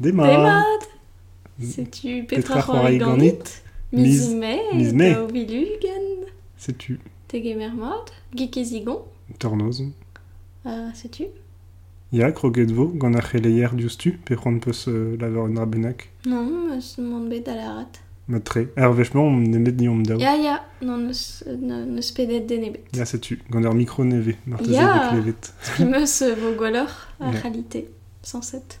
Des mad. C'est-tu Petrachorigonite Mizme Daobilugen C'est-tu Tegemermod Gikezigon Tornoz C'est-tu euh, Ya, krogedvo, ganacheleyer diustu, peron peus euh, laver un rabenak Non, meus mon bet alarat. Matre, ervechement, on nemet ni om dao. Ya, ya, non, ne se neus pedet denebet. Ya, c'est-tu, gander micro neve, martezebet levet. Primeus vogolor, a réalité, 107.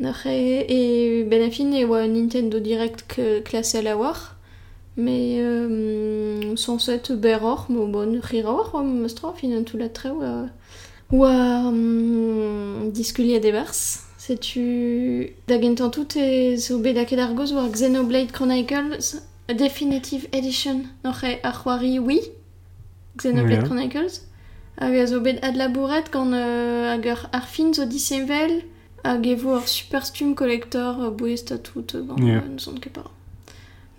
N'ar e, e ben a fin e oa Nintendo Direct que klasse a war, mais euh, sans set beror, mo bon rira war, oa mostra fin an tout la tre oa... Oa um, diskuliet e bars. Setu da gentan tout e zo bet a ket ar goz war Xenoblade Chronicles Definitive Edition. E ar c'hoari oui, Xenoblade. Chronicles. Hag a zo bet ad labouret gant euh, hag ar, fin zo hag e vo ar super stum collector euh, bouest a tout euh, gant Ja. euh, n'son ket par.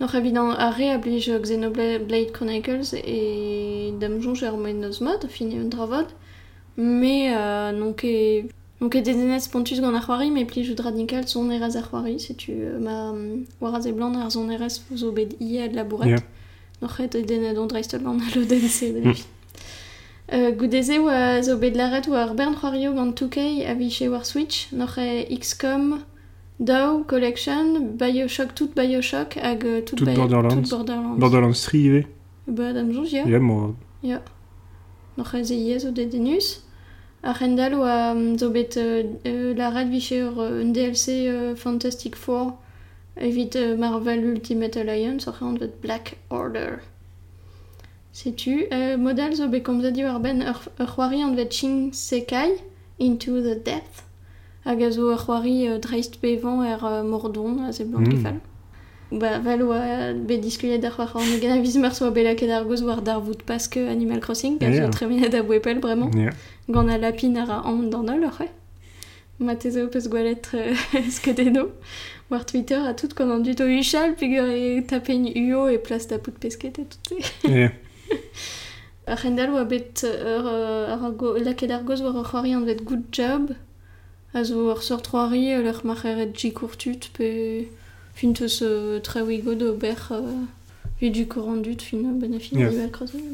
Noch evident a re a blij euh, Xenoblade Chronicles e dam jonj ar moen neus mod, fin e un dravod. Me euh, ket non ket dedenez pontus gant ar c'hoari, me plij radical son erez ar c'hoari, setu euh, ma waraz e blan ar zon erez zo bet ie ad labouret. Ya. Noch et dedenez on dreistel gant a loden se Euh, Goudeze oa zo bet laret oa ar bern c'hoario gant 2K a viche war Switch, noch e XCOM, DAO, Collection, Bioshock, tout Bioshock, hag euh, tout, Tout Borderlands. tout Borderlands. Borderlands 3 ive. Ba, dam jonj, ya. Ya, mo... Noch ez eie zo dedenus. Ar rendal oa um, zo bet euh, euh, laret viche ur un DLC euh, Fantastic Four evit euh, Marvel Ultimate Alliance, ar an vet Black Order. Setu, euh, modal zo bet komza di war ben ur, ur c'hoari an vet Sekai, Into the Depth, hag a zo ur c'hoari euh, dreist bevan er euh, mordon, a ze blanc Mm. kefal. Ba, val oa bet diskuliet da c'hoar an egan a ar goz war dar vout paske Animal Crossing, gaz yeah. treminet a bouepel, bremañ. Ya. Gant a lapin ar a an dan ol, oc'he. Ma tezo peus gwalet euh, skedeno. War Twitter a tout kon an dut o uchal, peogwir e tapen uo e plas da pout pesket et tout se. Ya. Ar rendal oa bet ur, euh, ar go, laket ar goz war ur c'hoari an vet good job. A zo ur sort c'hoari ur ur marcheret jicourtut pe fin teus euh, traoui do ber euh, du courant dut fin euh, ben a fin Yeah. Animal Crossing.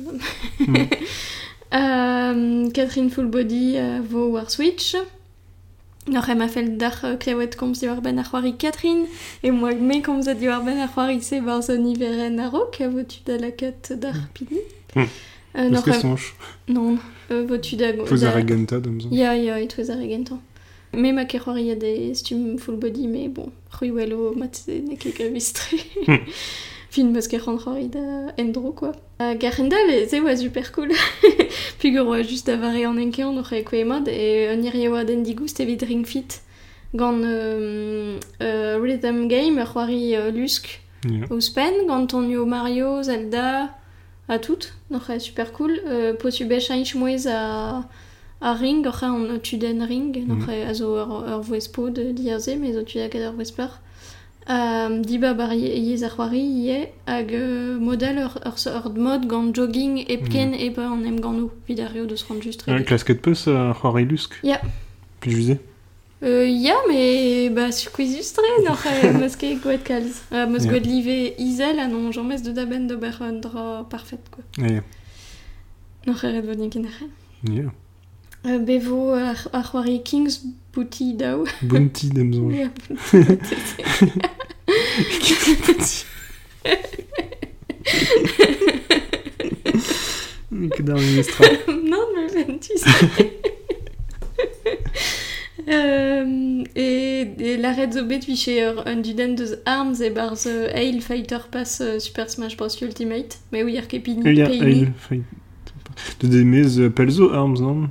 Mm. Euh, Catherine Full Body euh, vo war Switch. Noc'h em a fel d'ar euh, klevet komz diwar ben ar. E moa me komz a diwar ben ar c'hoari se bar zo niveren a votu da d'ar pini. Eus noc'h ket em- sonj. Non, votu da... Ar zo. Ya, ya, twez ar egentan. Me ma ket c'hoari a de stum full body, me bon, c'hwelo mat ne ket gavistre. Hmm. Fin meus ket c'hant c'hoari da endro, quoi. Uh, Garendal, e ze oa super cool. Pugur oa just avare an enkean oc'h e kouemad, e oa den digoust evit Ring Fit gant euh, euh, Rhythm Game, ur c'hoari euh, lusk Ya. Ouspen, gant Mario, Zelda, a tout, e super cool. Euh, potu bech ainch mouez a, a ring, oc'h an tuden ring, e a zo ur, ur voespo de diaze, mais zo ur diba bar ye- yez ar c'hoari ie hag euh, model ur, ur, ur mod gant jogging epken e pa an em gant o vid ar eo deus rand just klasket peus ar c'hoari lusk. Ya. Plijuze. Euh, ya, mais bah, sukouiz just re, n'oc'h e meus ket gouet kalz. Uh, meus Ya. gouet live izel, anon jamez de daben de ber un dra parfait, quoi. Euh, bevo ar, ar c'hoari Kings Booty Dao. Bounty, dam zonj. Ja, Ket ar ministra. non, mais tu sais. Euh, et, et la Red Zobet viché un duden deus arms et bar the Hail Fighter Pass euh, Super Smash Bros Ultimate. Mais oui, ar ket pini, Ya, peini. eil, fai. De demez euh, pelzo arms, non?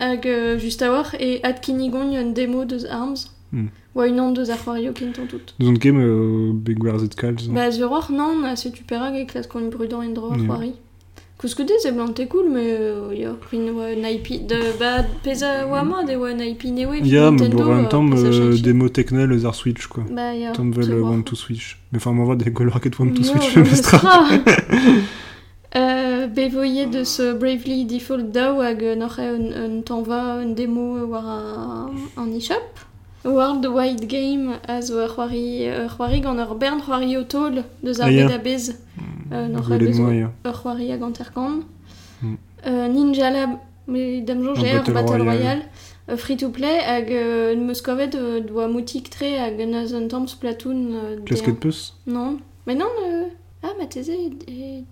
Hag euh, just a war, et ad kinigon un démo deus arms. Hmm. Ouais, une an deux arroario kinton tout. Zon kem euh, begwer zet kalz. Bah, sur or, non, a se e klas kon en Yeah. c'est blanc, t'es cool, mais euh, ya, naipi, de, bah, peza ma, de wa naipi newe, Ya, mais Nintendo, bon, en même euh, temps, euh, ar Switch, quoi. Bah, ya, Tom. One to Switch. Mais enfin, des color ket One to Switch, Euh, bevoye de ce Bravely Default daou hag euh, n'oc'h un, un tanva un démo euh, war a, an e-shop. World Wide Game a zo ur c'hoari, ur c'hoari gant ur bern c'hoari o tol deus ar a bez euh, n'oc'h a de bezo ur c'hoari hag an terkan. Euh, Ninja Lab, mais dam jo Un j'ai ur Battle Battle Royale. Royale. Euh, free to play hag euh, neus kovet euh, doa moutik tre hag neus un tamm Splatoon euh, Qu'est-ce D1. que peus Non, mais non, euh... ah, ma est...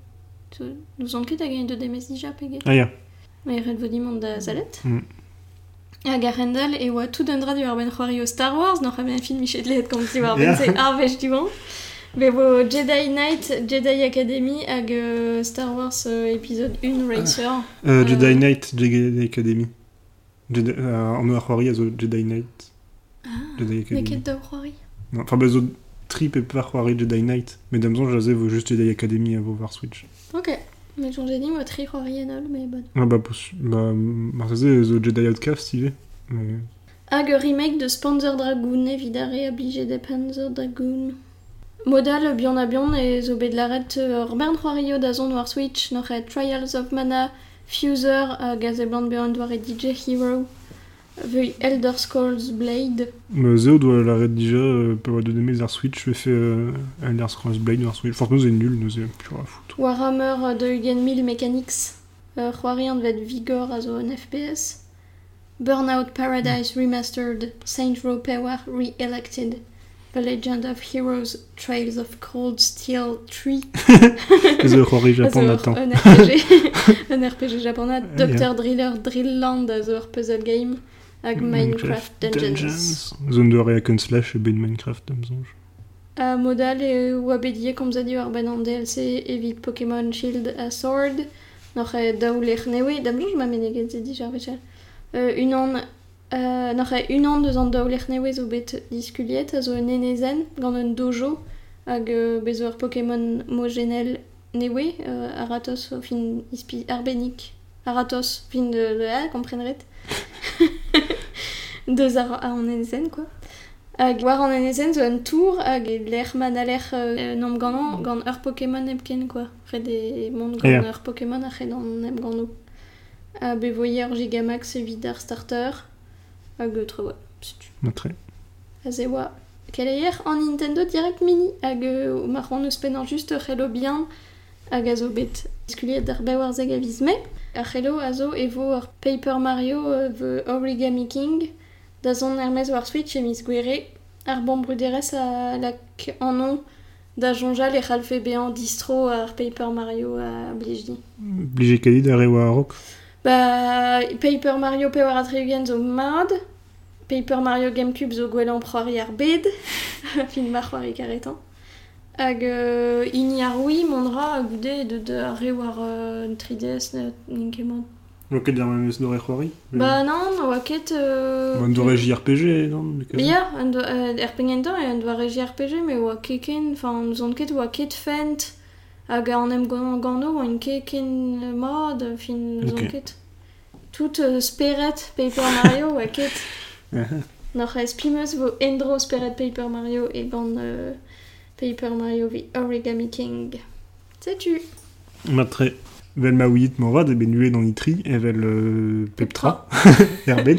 Nous en ket a gagné de demes dija peget. Ah, ya. Mais red vodi mont da zalet. Mm. Hag a rendal e oa tout un dra du ar ben c'hoari o Star Wars, a ben film michet lehet kom si war ben Yeah. se ar vech du vent. Be vo Jedi Knight, Jedi Academy hag euh, Star Wars euh, épisode 1 Racer. Euh, Euh, Jedi Knight, Jedi Academy. Jedi, euh, an ur c'hoari a zo Jedi Knight. Ah, Jedi Academy. ket da c'hoari. Non, Enfin, bah, zo trip e par c'hoari Jedi Knight. Mais damzon, jazé vo juste Jedi Academy a vo var Switch. Ok. Mais j'en j'ai dit, moi, tri c'hoari enol, mais bon. Ah, bah, pos... Bah, marteze zo Jedi Outcast, ive. Mais... Hag ur remake de Panzer Dragoon evidare obligé de Panzer Dragoon. Modal bion a bion e zo bet laret ur bern c'hoario da zon war Switch e Trials of Mana, Fuser a gazeblant beant war e DJ Hero, veuil Elder Scrolls Blade. Mais Zeo doit l'arrêter déjà, euh, peut avoir donné mes ar Switch, je fais euh, Elder Scrolls Blade ar Switch. Franchement, c'est nul, nous c'est plus à foutre. Warhammer de Hugen Mill Mechanics, ur c'hoari an vet Vigor zo un FPS. Burnout Paradise Remastered, Saint Row Power Re-Elected. The Legend of Heroes, Trails of Cold Steel 3. Les Rory Japon attend. Un RPG, un RPG japonais. Dr. Driller Drillland, also ur puzzle game. hag Minecraft Dungeons. Dungeons. Zon de reak un slash e bet Minecraft am zonj. A modal e oa bedie komzadio ar ben an DLC evit Pokémon Shield a Sword, n'oc'h e daoulec'h newe, da blonj ma meneget zedi jarvechal. Euh, un an Euh, n'ar e unan deus an daoulec'h newe zo bet diskuliet a zo un enezen gant un dojo hag euh, bezo ar Pokémon mogenel newe euh, aratos fin ispi arbenik Aratos fin de, de a, komprenret. Deus ar, ar an enezen, quoi. Hag war an enezen zo un tour hag e l'er man a l'er euh, nom gant gant ur Pokémon epken quoi. Red e mont gant Yeah. ur Pokémon a red an em gant no. A bevoyer ur Gigamax evit ar starter. Hag etre oa. Montré. A ze oa. Keleier an Nintendo Direct Mini? Hag euh, mar an eus pen an just ur c'hello bien hag a zo bet skuliet d'ar bewar zeg a viz me. Ar c'hello a zo evo ur Paper Mario euh, The Origami King da zon Hermes war Switch e mis gwere ar bon bruderez a lak an non da jonjal e c'halfe bean distro ar Paper Mario a blijdi. Obligé kalid ar ewa rock. Ba Paper Mario pe war zo mad, Paper Mario Gamecube zo gwelan proari ar bed, fin mar c'hoari karetan. Hag euh, ini ar a goude de, de ar re war euh, 3DS ne ninkemant. Ok, der memes d'ore c'hoari. Ba non, oa ket... Euh, Bon, d'ore JRPG, non Ya, an do, euh, e an RPG, me oa keken, enfin, nous on ket oa ket fent, hag an em gant oa keken mod, fin, nous Ok. on ket. Tout euh, speret Paper Mario oa ket. Ez pimeus vo endro speret Paper Mario e gant euh, Paper Mario The Origami King. Montré. Vel de ben nué dans l'itri, et vel euh, Peptra. Herben.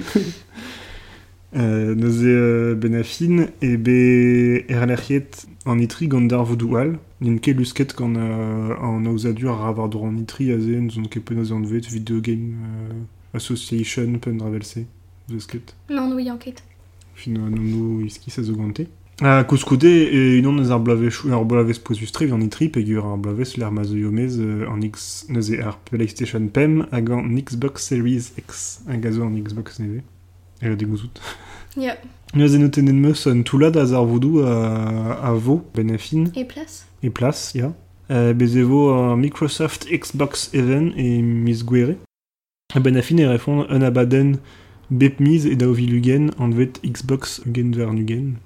Euh, Neuze euh, ben affine, et be erlerchiet en itri gandar voudoual. N'inke lusket quand euh, en ausadur a ravar dur en itri a zen, zon ke penaz an vet Video Game euh, Association pen ravelse. Zeusket. Non, oui, enquête. Fin nono iski sa zo A koskoude e unan eus ar blavez ar blavez pozustriv en itri pegur ar blavez yomez euh, X neuze PlayStation PEM hag an Xbox Series X hag a zo an Xbox neve. E de gouzout. Ya, Neuze noten en meus an toulad a zar voudou a, a vo ben a fin et place e plas, ya. Uh, ar Microsoft Xbox Even e mis gwere. A ben a fin e refon un abaden Bepmise et Daovi Lugen en vet Xbox Ugen ver Nugen.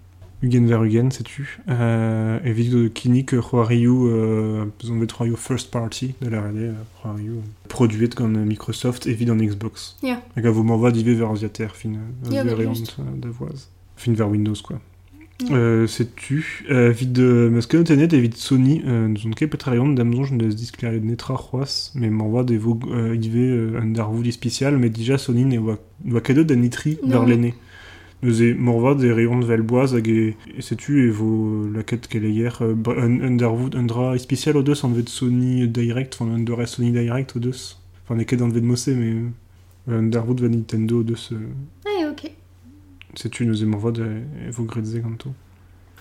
Ugen ver Ugen, sais-tu euh, Et vite de Kinik Ryu, euh, en vet Ryu First Party de la RD, Ryu, produit comme Microsoft et vide en Xbox. Ja. Hag a vo m'envoie divé vers Asiater, fin euh, Ja, variant euh, d'avoise. Fin vers Windows, quoi. Ja. Euh, sais-tu euh, Vide de Muscle Tenet et vide Sony, euh, nous on ket petraion d'Amazon, je ne laisse disclarer de netra roas, mais m'envoie des vos euh, ivé euh, under vouli spécial, mais déjà Sony ne voit voit cadeau d'anitri Non. vers l'aîné. M'envoie des rayons de Velboise, hag et, et sais-tu, et vos la quête qu'elle est hier, euh, un- Underwood, Undra spécial au deux, en devait de Sony Direct, enfin Under Sony Direct au deux. Enfin, les quêtes en devait de Mossé, mais euh, Underwood va Nintendo au deux. euh, Ah, ok. sais-tu, nous aimons voir de vos gredze ganto?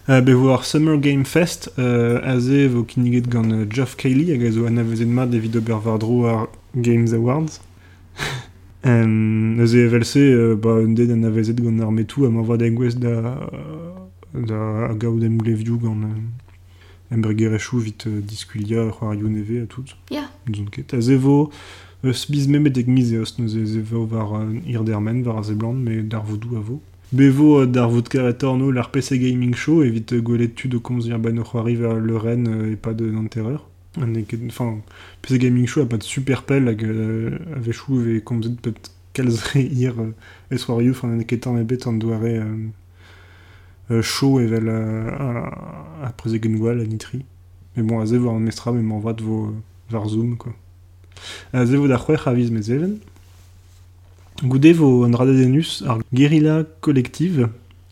Euh, be voir Summer Game Fest, euh, aze vo kiniget gant euh, Geoff Cayley, hag a zo anavezet mat David Obervardro ar Games Awards. evelse, euh, ba, un den anavezet gant ar metou, am avoa d'engwez da, da a gaout em glevioù gant euh, vit euh, diskulia c'hoar you neve a tout. Ja. Zon ket. Aze vo eus biz memet eg miz eos, nous aze vo var mais dar vodou a vo. Bevo euh, dar orno l'ar PC Gaming Show evit euh, gwelet tu de komz ir euh, et pas de Nanterreur. Enfin, PC Gaming Show a pas de super pell hag avechou e komzet pet kalzre ir es warioù, enfin an e ket an ebet an doare show evel a, a preze genwal a nitri. Mais bon, aze vo an mestra, mais m'envoie de vos euh, var Zoom, quoi. Aze vo da c'hwech a viz mes even. Goude vo an radedenus ar Guerilla Collective,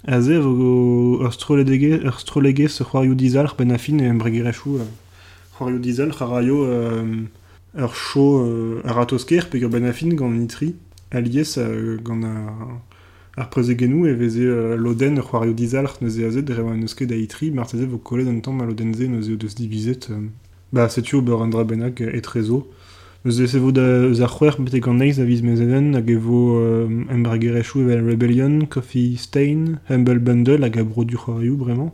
aze vo ur strolege, se c'hoarioù dizalc'h ben a fin e euh, c'hoarioù dizalc'h a raio euh, ur show euh, pe ur ben a fin gant nitri euh, gant genou e loden ur c'hoarioù dizalc'h neuze aze de rewa an eus ket a itri mar teze vo kolet an tamm a lodenze neuze o divizet ba setu ober an dra bennak trezo Eus ese vo da eus ar c'hwer betek an eiz a viz mezeven hag Rebellion, Coffee Stain, Humble Bundle hag a bro du c'hoarioù bremañ.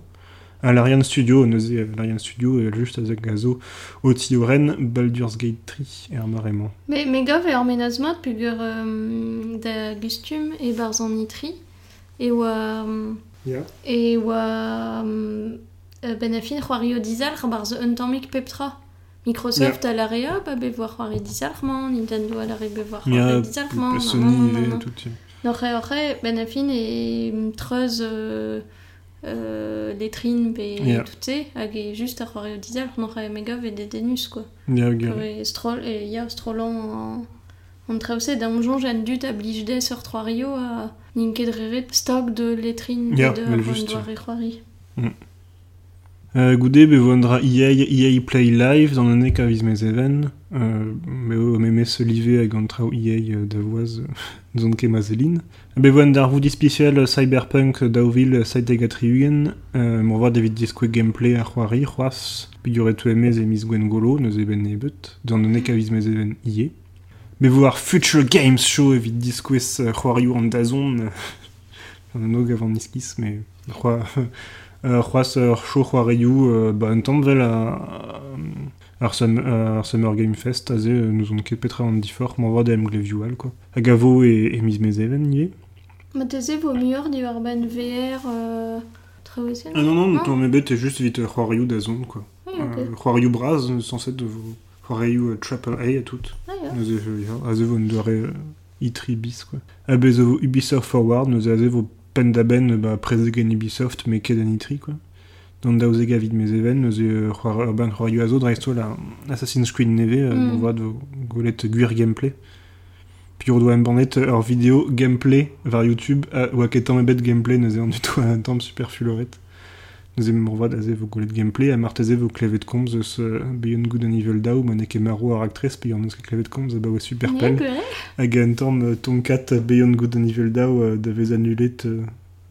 A l'Ariane Studio, l'Ariane Studio e just a zek a zo o ti o ren Baldur's Gate 3 er maremañ. Me, me gov e ormenaz mat pugur um, da gustum e barz an nitri e oa... Um, Ya. e oa... Um, euh, ben a fin c'hoario dizalc'h barz un tammik peptra. Microsoft a l'area, ba be voir c'hoari dizalc'hman, Nintendo a l'area be voir Ya, c'hoari dizalc'hman, Sony e tout. ya. N'oc'he oc'he, ben a fin e treuz euh, euh, letrin pe tout se, hag just ar c'hoario dizalc'h, n'oc'he me gov e de denus, quoi. Ya, gare. E strol, e ya strolan an, an da onjon jen dut a blij des ur troario a ninket reret stok de letrin Ya, de ar doare c'hoari. Euh, goude be vo an dra EA, EA Play Live dans l'année ka viz mezeven. Euh, me o meme se live hag an trao EA euh, da voaz euh, zon ket mazelin. Be vo an dar voudi spécial euh, Cyberpunk daouvil site eg atriugen. Euh, M'en voir David Disque gameplay ar c'hoari, c'hoaz. Piguret tu emez e mis gwen golo, neus eben nebet. Dans l'année ka viz mezeven EA. Me vo ar Future Games Show evit diskwez euh, c'hoarioù an dazon. An nog avant niskis, mais c'hoa... Euh, c'hoaz ur show c'hoarioù euh, ba un tamm vel a, ar, sum, ar Summer Game Fest aze euh, nous on ket petra an difor m'envoie de em glevioù al quoi. Hag a vo e, e miz mez even ie. Ma te ze vo muur di ur ben VR euh, traouse Ah non non, Non. ton mebet est juste vite euh, c'hoarioù da zon quoi. Oui, ok. Euh, braz euh, censé de vo c'hoarioù euh, Triple A a tout. Ah, ya. Nous e ya, aze vo un doare euh, itri bis quoi. A bez vo Ubisoft Forward nous aze vo pen da ben ba preze gen Ubisoft me ket an itri quoi. Dans daouzeg a vid mes even, nous e c'hoar ben c'hoarioù a zo dreist la Assassin's Creed neve, euh, Mm. on voit de golet guir gameplay. Puis on doit embannet ur vidéo gameplay var YouTube, a, oa ket tamm ebet gameplay neuze an du tout un tamm super fuloret. Nous em morvoad aze vo golet gameplay, a marteze vo klevet komz eus Beyond Good and Evil Daou, man eke maro ar actress, pe an eus klevet komz, a super gwere. Hag an tamm euh, Tomcat Beyond Good and Evil euh, da vez annulet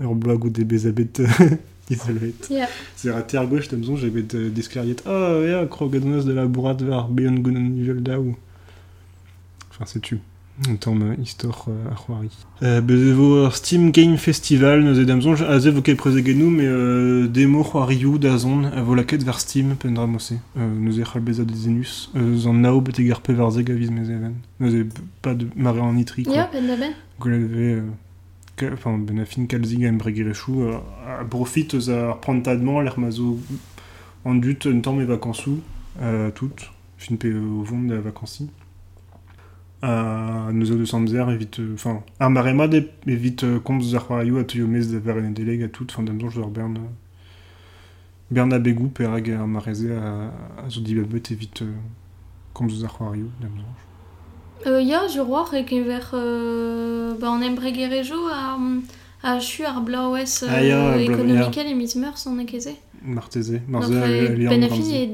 ur blog ou de bezabet euh, isolvet. Ya. C'est raté ar gauche, tamzon, j'avais de disclariet. Ah, ja, krogadonos de la bourrade vers Beyond Good and Evil Daou. Enfin, c'est tu. Euh, istor ar c'hoari. Euh, bezevo Steam Game Festival, neuze damzonj, a ze vo ket prezegenou, mais euh, demo c'hoarioù da zon, a vo laket ver Steam, pen dra mosse. Euh, c'halbezad de zenus. Euh, zan nao a viz even. Neuze de mare quoi. Ya, ben. Euh, ka- enfin, ben a fin kalzig a profite eus ar prantadman, l'er mazo an dut un tamm e vakansou, euh, tout, fin pe o vont da vakansi. A neuze deus amzer evit, enfin, ar maremad evit komz eus ar c'hoarioù a teuio mez da ver en deleg a tout, enfin, damzonj ur bern, bern a begou per hag ar mareze a, a zo dibabet evit euh, komz eus ar c'hoarioù. Euh, ya, je euh, bah, chu ar blaouez Ah, ya, euh, meurs ekeze. Marteze, euh, ben fin bramze. et,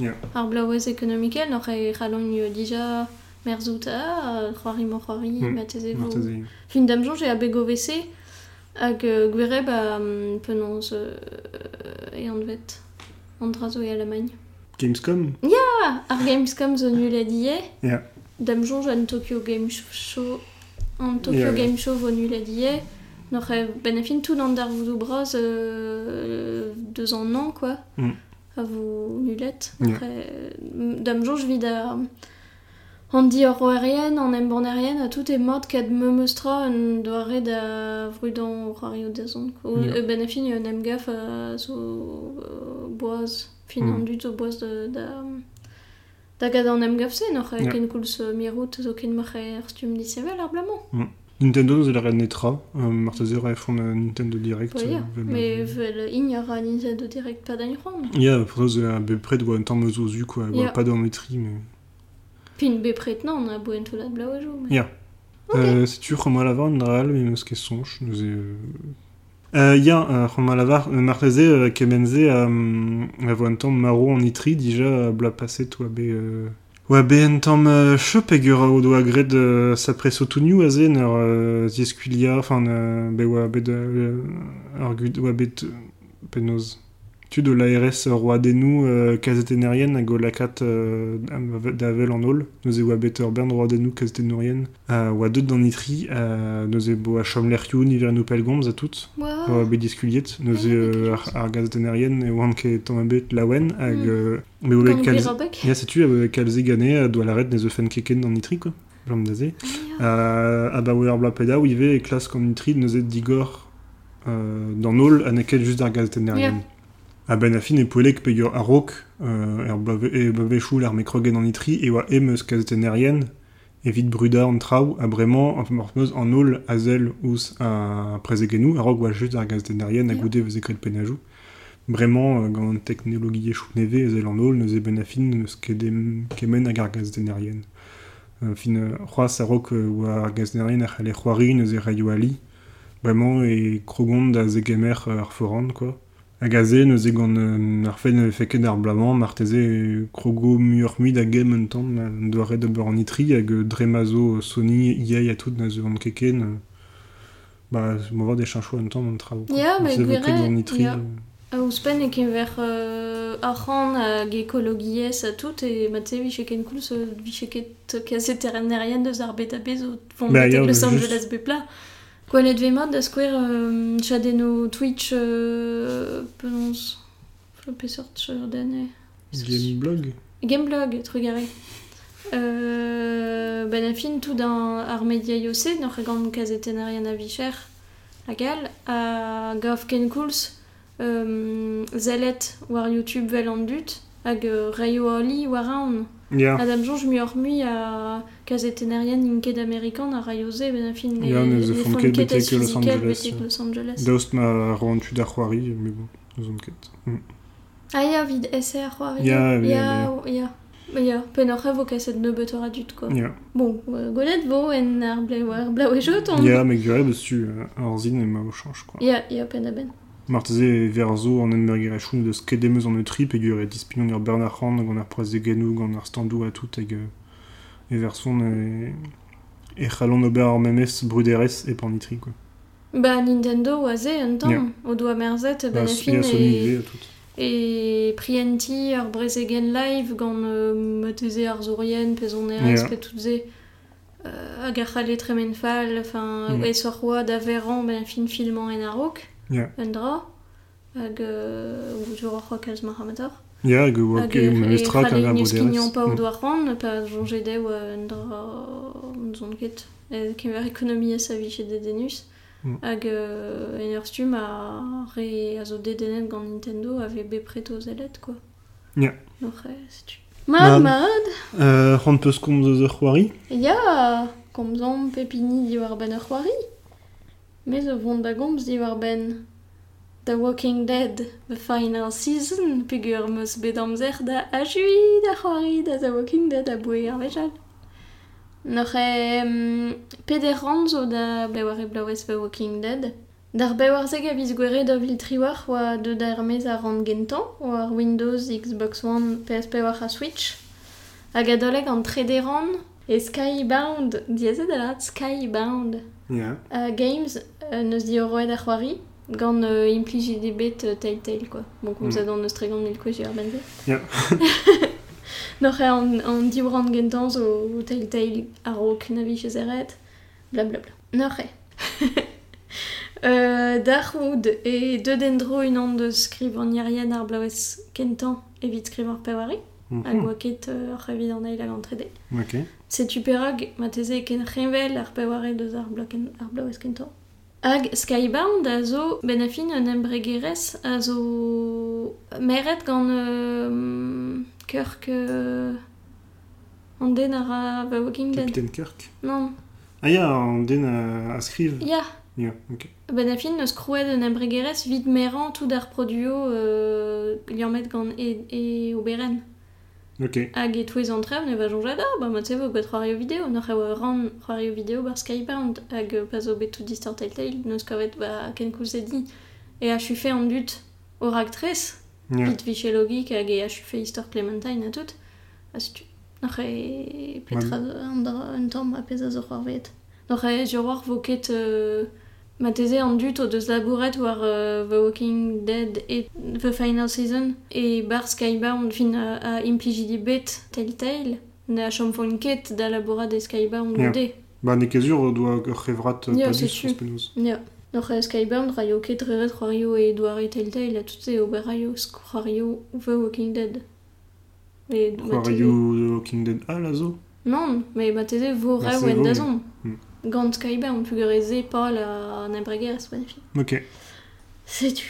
Ya. ar blaouez économiquel, n'aurait e ralong euh, déjà merzouta, c'hoari mo c'hoari, Mm, vo. Marteze. Fin damjon, j'ai à BGOVC, hag euh, gwere ba um, penons euh, e an vet, an drazo e Allemagne. Gamescom? Ah, ar Gamescom zo nul a die, Ya. damjon an Tokyo Game Show, an Tokyo Ya, ya. Game Show vo nul n'aurait ben tout an dar voodoo bros euh, deux ans an, quoi. Mm. A vous nulette. Ya. Après, damjon, je vis da... An di ur roerien, an embornerien, a tout e mod kad me meustra un doare da vrudan o rario da zon. O Ya. e ben fin un emgaf a zo euh, boaz, fin Mm. an dut zo boaz de, da... Da gad an emgaf se, n'oc'h Ya. ken koulz euh, mirout zo ken m'oc'h er stum disevel ar blamant. Nintendo nous a netra, euh, a font un Nintendo Direct. Ya. euh, vel- Mais vel ignore a Nintendo Direct pas d'agne ronde. Ya, pour ça, peu près de un temps me zozu, quoi. Ya. Pas tri, mais. Pin be pretnan, on a boen tout la blau a jo. mais- Ya. Ok. Euh, c'est tu Roma Lavar, Ndral, mais nous, ce qui songe, nous est. euh, Euh, ya, euh, Roma Lavar, euh, Marteze, euh, Kemenze, euh, a vo un temps maro en itri, déjà, euh, bla passé, toi, be. Euh... Oa ben tamm uh, chepeg ur aod oa gred uh, sa preso tout a zen ur uh, zieskulia, enfin, uh, be oa bet, uh, ar gud, oa bet, uh, penoz. Tu de l'ARS roi denou euh, kazetenarien hag o lakat euh, d'avel en ol, neuze oa bet ur bern roi denou kazetenarien, euh, oa deud d'an itri, euh, neuze bo a chom l'erioù niver nou pelgomz a tout, oa Ah, euh, ok. ar, gazetenarien e oan ket tamm a bet lawen hag... Mm. euh, me oa bet Gant kalz... gwirabek. Ya, setu, euh, a doa l'arret ne fen keken d'an itri, quoi. Blam daze. Euh, a ba oer bla peda, ouive e klas kan itri neuze digor euh, d'an ol a neket just ar gazetenarien. Ya. A ben a fin e poelek pe ur arok, euh, er blave, e l'ar mekrogen an itri, e evit bruda an trao, a bremañ, an mortmeus an ol a zel ous a prezegenou, a rok oa just ar gazetenarien a goude vez penajou. Bremañ, euh, gant an teknologie chou neve, e zel an ol, neuze ben a fin neus kemen hag ar gazetenarien. Euh, fin, euh, c'hoaz a euh, oa ar ar raio ali, bremañ e zegemer euh, ar forand, quoi. Hag a ze neuze gant euh, ar fen feket ar blamant, marteze e krogo muur muid a gem un tamm, un doare de beur an itri, hag dremazo Sony iai a tout na zo an keken, euh, ba, ma vod e chanchou un tamm an trao. Ya, ket gwere, ya. A ouspen e ken ver euh, arran hag ekologiez a tout e ma te vi ken koulz euh, vi ket kazeternerien deus ar bet a bez o font ya, Los Angeles bepla. Gwalet ve mod da skwer euh, chadeno Twitch euh, penons pe sort sur dane. Gameblog Gameblog, trugare. Euh, ben a fin tout dans ar media iose, n'or gant kazetenarien a vicher a gal, a gav ken koulz euh, zelet war YouTube vel an dut, hag reio ali war aon. Amerikan a raioze ben a fin Ya, ne ze font ket betek Los physikel Angeles, betek euh. Los Angeles. daoust ma roantu da c'hoari, mais bon, nous on ket. Mm. Ah ya, vo kaset nebeut quoi. Ya, Bon, euh, golet vo en ar ar e jot on. ya, meg gure beus tu euh, ar zin e ma o chanj, quoi. Ya, ya pen a ben. Marteze e verzo an enmergere choun deus kedemeus an eutri, pe gure dispinon ur Bernard Rand, gant ar prezegenou, gant ar standou a tout, hag e verson e... e c'halon ober ar memez bruderez e pan itri, quoi. Ba Nintendo oaze un Ya. tamm, o doa merzet ben Ba, a ya fin e... E prienti ar brezegen live gant euh, mateze ar zourien, pezon erez, Ja. pe tout ze. Euh, hag ar c'halle tremen fall, enfin, Mm. e sor roa da veran, ben fin filman en arok, Yeah. Un dra, hag ou zo ur c'hoak alz ma c'hamador. Ya, hag oa ket ma mestra kan a boderez. Hag e pa o doa ran, pa zonje de oa un dra un zon ket. Kem ver ekonomia sa vi de denus. Hag en ur stum a re a zo de denet gant Nintendo a ve be preto zelet, quoi. Ya. No c'he, setu. Mamad Ran peus komz eus ur c'hoari Ya, komz an pepini diwar ben ur c'hoari. Me zo vont da gomz di war ben. The Walking Dead, the final season, pegur meus bet amzer da a jui da c'hoari da The Walking Dead a boe ar vejal. Noc'h e um, peder ranzo da bewar e blawez The Walking Dead. Dar bewar zeg a viz gwere da vil triwar oa de da ermez a ran gentan, oa ar Windows, Xbox One, PSP war a Switch. Hag a doleg an 3D e Skybound, diazet da lat Skybound. Ya. Uh, games uh, neus di oroed ar c'hoari gant uh, impliji de bet uh, Telltale, quoi. Bon, kom Mm. ça neus tregan mil kwezi ar benze. Ja. Noch e an, an dibrand gentan zo Telltale ar rok na vich eret, blablabla. Noch e. euh, Darwood e de dendro un an de skriv an ar blawez kentan evit skriv ar hag oa ket ar revid an eil hag an trede. Ok. Setu perag, ma teze ken revel ar peware deus ar, bloken, ar blawez kento. Hag Skybound a zo ben a fin un embregerez a zo meret gant euh, Kirk euh, an den ar a Walking Dead. Captain Kirk. Non, Ah ya, an den a, a skriv. ya. Ya, ok. Ben a fin neus krouet un embregerez vid meran tout ar produo euh, liamet gant e, e oberen. Ok. Hag e an trev ne va jonjad, ah, ba ma te vo bet c'hoario video, n'oc'h eo ran c'hoario video bar Skybound, hag distor Telltale, neus kavet ba ken koulz di. E a chufe an dut o ragtrez, Ya. pit viche logik hag e a chufe histoire Clementine a tout, a setu. N'oc'h e petra an, un tamm a c'hoar vet. E jo war. Euh, Ma teze an dut o deus labouret war uh, The Walking Dead et The Final Season e bar Skybound fin a, a implijidi bet Telltale ne a chom fon ket da labourat de Skybound Ja. de. Ba ne kezur o doa ur revrat Ya, pa dus ouz penaos. Ja. Noch e Skybound ra yo ket reret c'hoario e doare Telltale a tout se ober raio c'hoario The Walking Dead. E C'hoario The Walking Dead a la zo Non, mais ma teze vo Bah, ra oen vo, da zon. Hmm. gant kaiba on pugereze la an abreger a spanifi. Ok. Setu.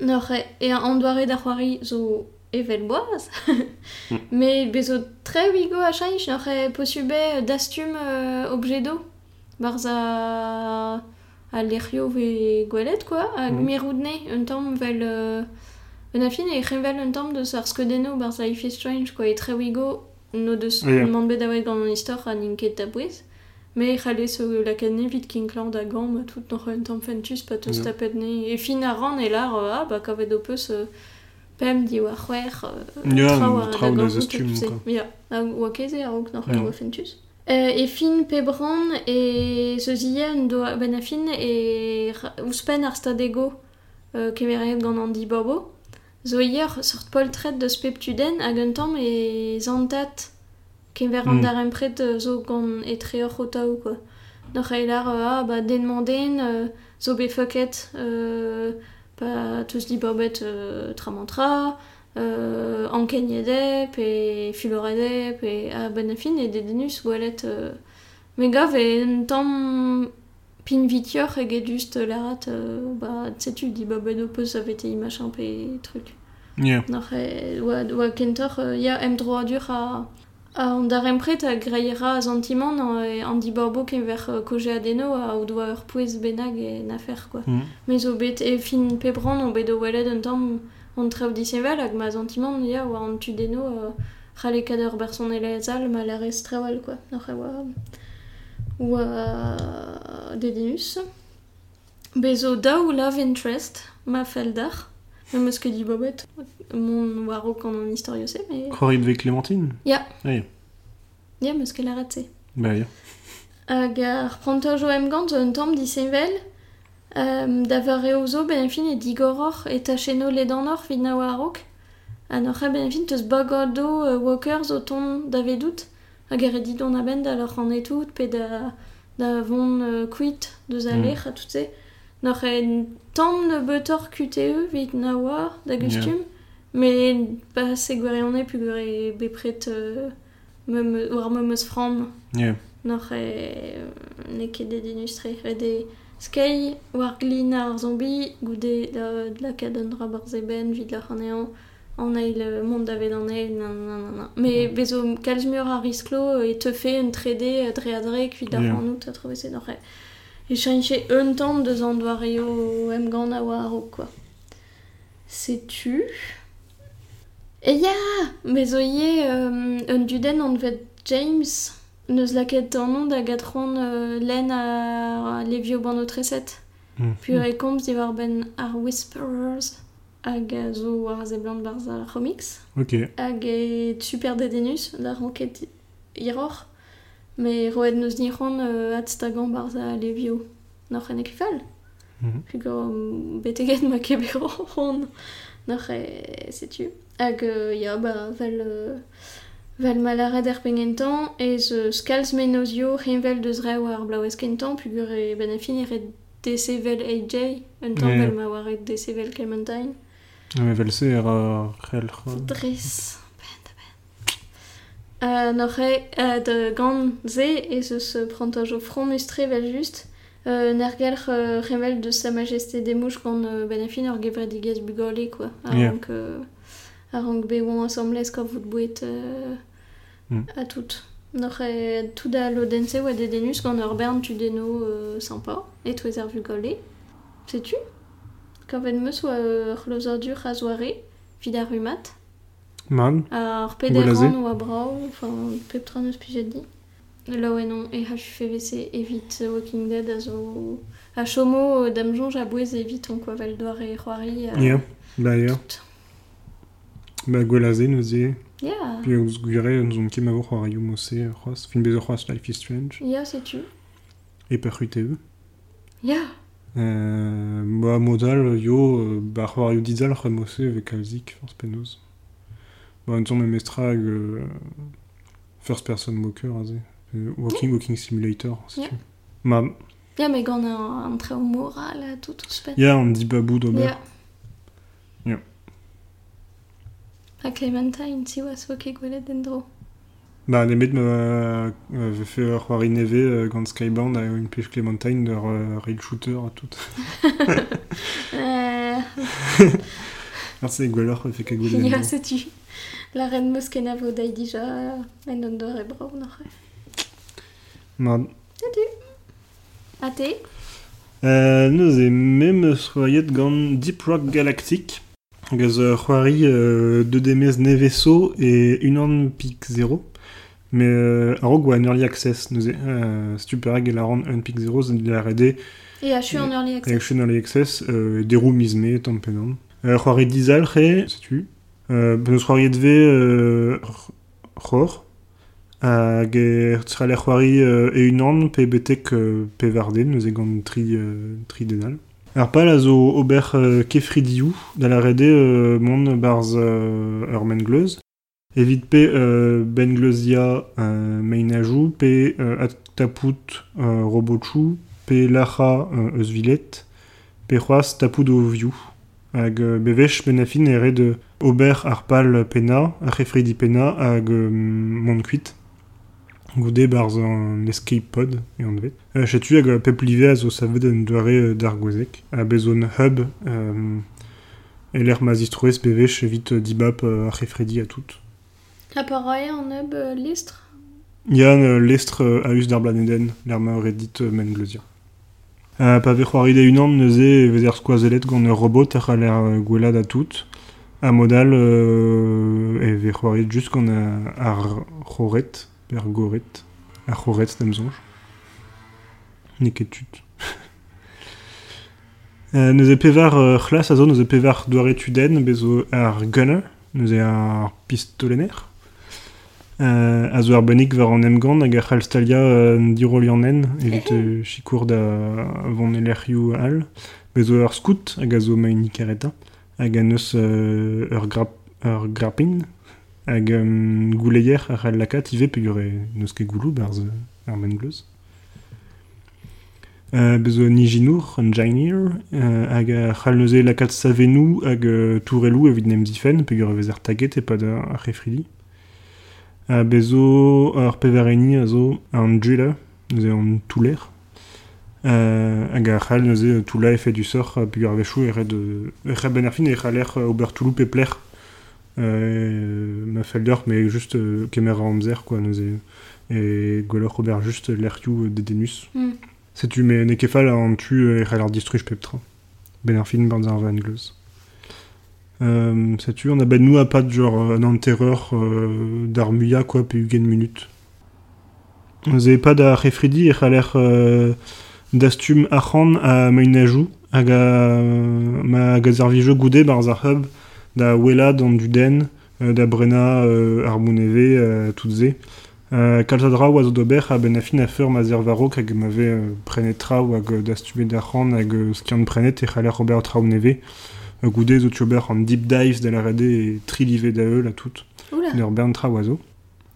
Nor e an doare da c'hoari zo evel boaz. mm. Me bezo tre wigo a chanich nor e posube dastum euh, objedo. Barz a... a l'erio ve gwelet, quoi. A mm. gmeroudne un tamm vel... Euh... Un afin e c'hevel un tamm deus ar skedeno barz a Life is Strange, quoi. E tre wigo no deus yeah. man bet gant an istor an inket tabouez. Me c'halle so la kanne vid kinkland a gant, ma tout un tamm fentus pa teus. E fin a ran e lar, ah, ba kavet o peus... Euh, pem di war c'hwer da zestum. Ya, a oa keze a Ya. fentus. E fin pe bran e se zien do ben a fin e ouspen ar stadego keveret gant an di bobo. Zo hier sort poltret deus pep tuden hag un tamm e zantat kever an Mm. empret euh, zo gant e treoc'h o taou quoi. E lar euh, ah ba den manden euh, zo be fucket euh, pa tous di euh, tramantra euh, ankegnede pe fulorede pe a ben a fin e dedenus gwelet euh, me gav e un tamm pin e just larat euh, ba setu di peus avet e pe truc Ya. Nor e oa, oa kentor euh, ya em droadur a a an dar empret a greiera zantimant an, e, an di borbo ken ver euh, koje adeno a o doa ur pouez benag e nafer quoi. Mm. Me zo bet e fin pebran on bet o welet un tamm disevel hag ma ya oa an tu deno uh, c'hale kader ber son elezal ma quoi. Nor e oa oa dedinus. Bezo daou love interest ma. Même eus ket di bobet. Mon waro kan an historio se, mais... C'hoari dve Clémentine Ya. Ah, ya. Ya, meus ket laret se. Ba ya. Hag ar prantojo em gant un. Um, da var eo zo ben fin e digoror e tacheno ledanor vid na warok. Anoche ben fin teus bagado uh, walkers o ton davedout hag dit on a ben da leur an etout pe da, da von uh, kuit deus a Mm. lech a tout se. N'ar en tamm ne beutor QTE vit na war da gustum. Yeah. Me pa se gwere an e pu gwere bepret euh, me, war me meus fram. Yeah. N'ar e ne ket de dinustre. E de skei war glin ar zombi goude da, la kadon rabar zeben vid la c'hanean. an eil mont da vet an eil, nan nan nan nan. Me mm. bezo kalzmur ar risklo e teufe un trede dre a dre kuit ar yeah. an out a trove se chanche un tamm deus an doar eo em gant a war o quoi. Sais-tu? E ya Bezo ie um, un duden an vet James neus laket an on da gatron uh, len a levio ban o treset. Mm. Pur e komz di war ben ar Whisperers hag a zo war ze blant barz a comics Ok. hag e super dedenus da ranket iror me roed neus niron uh, at stagan barz a levio noch en ekfal Mhm. Puis um, beteget ma keberon noch e setu hag uh, ya ba vel uh, vel malaret er pengentan e ze skals menozio deus kentan gure ben afin vel AJ un Ja. vel ma war Clementine Me vel se er Dres. Uh, noch e uh, de gant ze e eus uh, prantaj o front mustre vel just uh, nergelch uh, revel de sa majesté des mouches gant uh, ben afin ur gevredigez bugole quoi a Yeah. rank uh, a rank be oan assemblez ka vout bouet uh, Mm. a tout noch e tout da lodense oa de denus gant ur bern tu deno uh, sympa et to ezer vugole sais-tu? Kavet meus oa ur lozordur a zoare vid ar rumat Man. Ar Golaze. pederan ou a brao, enfin, peptran eus pijet di. Là ouais non, e ha FVC evit euh, Walking Dead a zo... A chomo, euh, dam jonj a bouez evit on quoi val doar e c'hoari. euh, Yeah. Ba ya. tout. Ba gwelaze neus e. Ya, Puis eus gwire eus on kem avor c'hoarioù mose c'hoaz. Fin bezo c'hoaz Life is Strange. ya setu. E per UTE. Ya, Euh, ba modal yo euh, ba c'hoarioù dizal c'hoaz mose ve kalzik force penoz. Ba un me mestrag euh, first person walker. Euh, walking walking simulator. si Yeah. tu. Ma ya me gant an, an trao moral a tout tout spet. ya an di babou d'ober. Ya. Ya. A Clementine, si oa so ket gwelet dendro. Ba nemet ma euh, ve fe ur c'hoari neve euh, gant Skybound une pêche Clementine euh, rail shooter a tout. Euh, Ar se gwelloc'h fe ka gwelet. ya setu. La reine meus ken a vo dai dija en an doar e e. Euh, e gant Deep Rock Galactic. Gaz c'hoari euh, de demez neveso e unan pik 0. Mais euh, a rog oa an early access. Neus e euh, e la ran un pik 0 zan la rede E a chu an early access. chen early access euh, derou mizme tamm penan. Euh, c'hoari dizal re, setu. Euh, ben eus c'hoariet ve euh, c'hor. Hag e tra le c'hoari euh, e unan pe betek euh, pe varden, neus e gant tri, euh, tri zo ober euh, kefridiou, da la rede euh, mont barz euh, ur men gleuz. Evit pe euh, ben gleuzia euh, meinajou, pe euh, tapout euh, robotchou, pe lacha euh, eus vilet, pe c'hoaz. Hag euh, bevech ben afin ere de ober ar pal pena, ar pena, hag euh, mont kuit. Goude barz an escape pod e an vet. Euh, Chetu hag pep live a zo savet an doare euh, d'ar gwezek. A bezon hub, euh, e l'er mazistroez bevech evit euh, dibap euh, ar refredi a tout. A paroye an euh, listre Yann euh, lestre euh, a us d'ar blaneden, l'er ma redit euh, men. Euh, pa ve c'hoari de unan neuze vez er skoazelet gant ur robot ar a l'er euh, gwelad a tout. A modal euh, e ve c'hoari just gant ar c'horet, per goret, ar c'horet d'am zonj. Neket tut. Euh, neuze pevar euh, c'hlas a zo neuze pevar doare tuden bezo ar gunner, neuze ar pistolener. Euh, a zo ar bennik war an emgant hag ar c'halstalia euh, an dirolianen evit euh, chikour da vont elerioù al. Bezo ar scout hag a zo ma unik areta. Hag a neus euh, ur grap ur grapin, hag um, gouleier ar lakat ive peogwir e neus ket goulou barz ar men gleuz. Uh, bezo nijinour, an jainir, uh, hag ar c'hall neuze lakat savenou hag uh, tourelou evit nem zifen, e vez ar taget e pad ar refridi. Uh, bezo ar pevereni a zo an djula, neuze an touler, euh, hag ar c'hall neuze toula e fait du sort uh, peogwir vechou e red, e red ben e c'haller ober touloup e pler euh, ma felder, mais juste euh, kemer a amzer, quoi, neuze e golor ober juste l'erioù de denus. Mm. Setu me ne kefal an tu e c'haller distruj peptra. Ben ar fin banz ar van gleuz. Euh, setu, on a ben nous a pas de genre un enterreur euh, d'ar muya, quoi, pe ugen minute. Vous avez pas d'ar refridi e c'haller euh, dastum achan a mainajou a ma gazarvijo goude barz ar hub da wela dans du den euh, da brena euh, ar mouneve euh, toutes Euh, kalzadra oaz d'ober a ben afin a feur ma zervaro hag m'ave euh, prenet trao hag dastume d'achan hag euh, skiant prenet e c'haller ober trao neve euh, goude zo tiober an deep dives da la rede e trilive da eul a tout Oula. Ur bern tra oazo.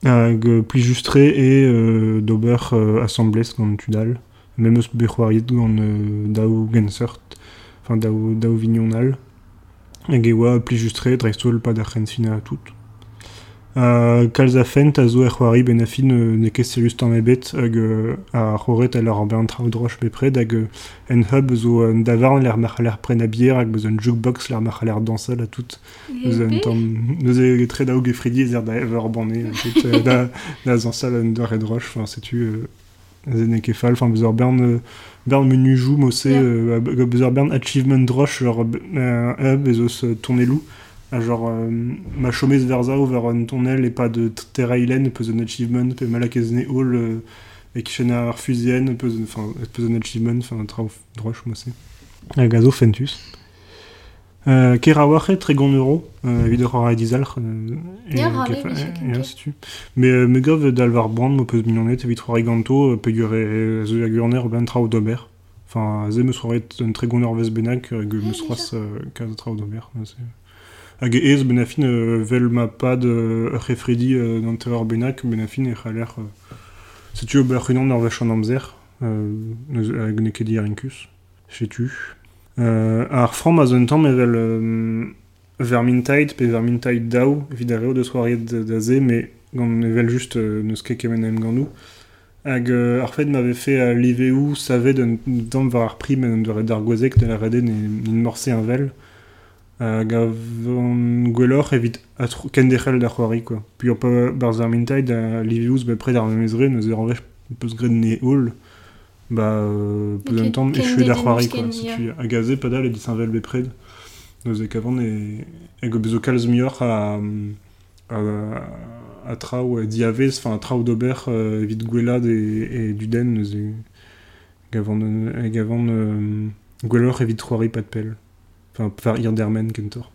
Hag euh, pli justre e euh, d'ober euh, assemblez gant tudal. Même eus bec'hoariet gant euh, daou gensert, enfin daou, daou vignonal. Hag e oa dreistol pa da c'hensina a tout. Uh, kalz a zo e c'hoari ben euh, ne ket serius tamm ebet hag euh, a c'horet a l'ar an bern trao droch bepred hag euh, en hub zo euh, davarn mar pren a bier hag jukebox mar dansal a tout ever euh, da zansal an enfin euh, enfin bezer bern euh, bern menu jou euh, bern achievement euh, hub loup à genre euh, ma chomez verza over un tournel et pas de terra ilen peut un achievement peut malakezne hall euh, et qui chaîne à fusienne peut enfin peut un achievement enfin droche mossé a gazo fentus Euh, Keraware, très gon euro, euh, dizalch. Euh, et, suite. Mais, euh, me gov d'Alvar Brand, mo peus mignonnet, evit rare ganto, euh, pegure, euh, zo a gurner, ben trao d'ober. Enfin, ze me soiret un très gon ervez benak, euh, ge me Ah, soas, euh, kaz trao d'ober. Euh, Hag ez benafin euh, vel ma pad euh, refredi euh, dans terreur benak, benafin e c'haller... Euh, Setu ober c'hunan ur vech an amzer, euh, hag ne ket diarinkus, setu. Euh, ar fram a zon tamm euh, Vermintide, pe Vermintide dao, evit a reo de soariet da ze, mais gant evel just euh, neus ket kemen em gant Hag euh, ar fet m'avait fait à l'iveu savet d'un tamm var ar prim en de ar gwazek de la rede ne n'in morse un vel. Hag a van gwellor evit a tro- ken dechel da c'hoari, quoi. Puis on peut bar Vermintide a l'iveu be près d'ar memezre, neus er envech peus gred ne hall, ba euh, peus un tamm ken echu de da c'hoari, quoi. ken, Si ya. tu a gazé padal e disanvel be pred. Neus e kavant e, e go bezo kalz mioc'h a, a, a trao e diavez, enfin a trao d'ober euh, evit gwelad e, e duden neus e gavant, e gavant euh, gwellor evit c'hoari pat pel. Enfin, par irdermen kentor.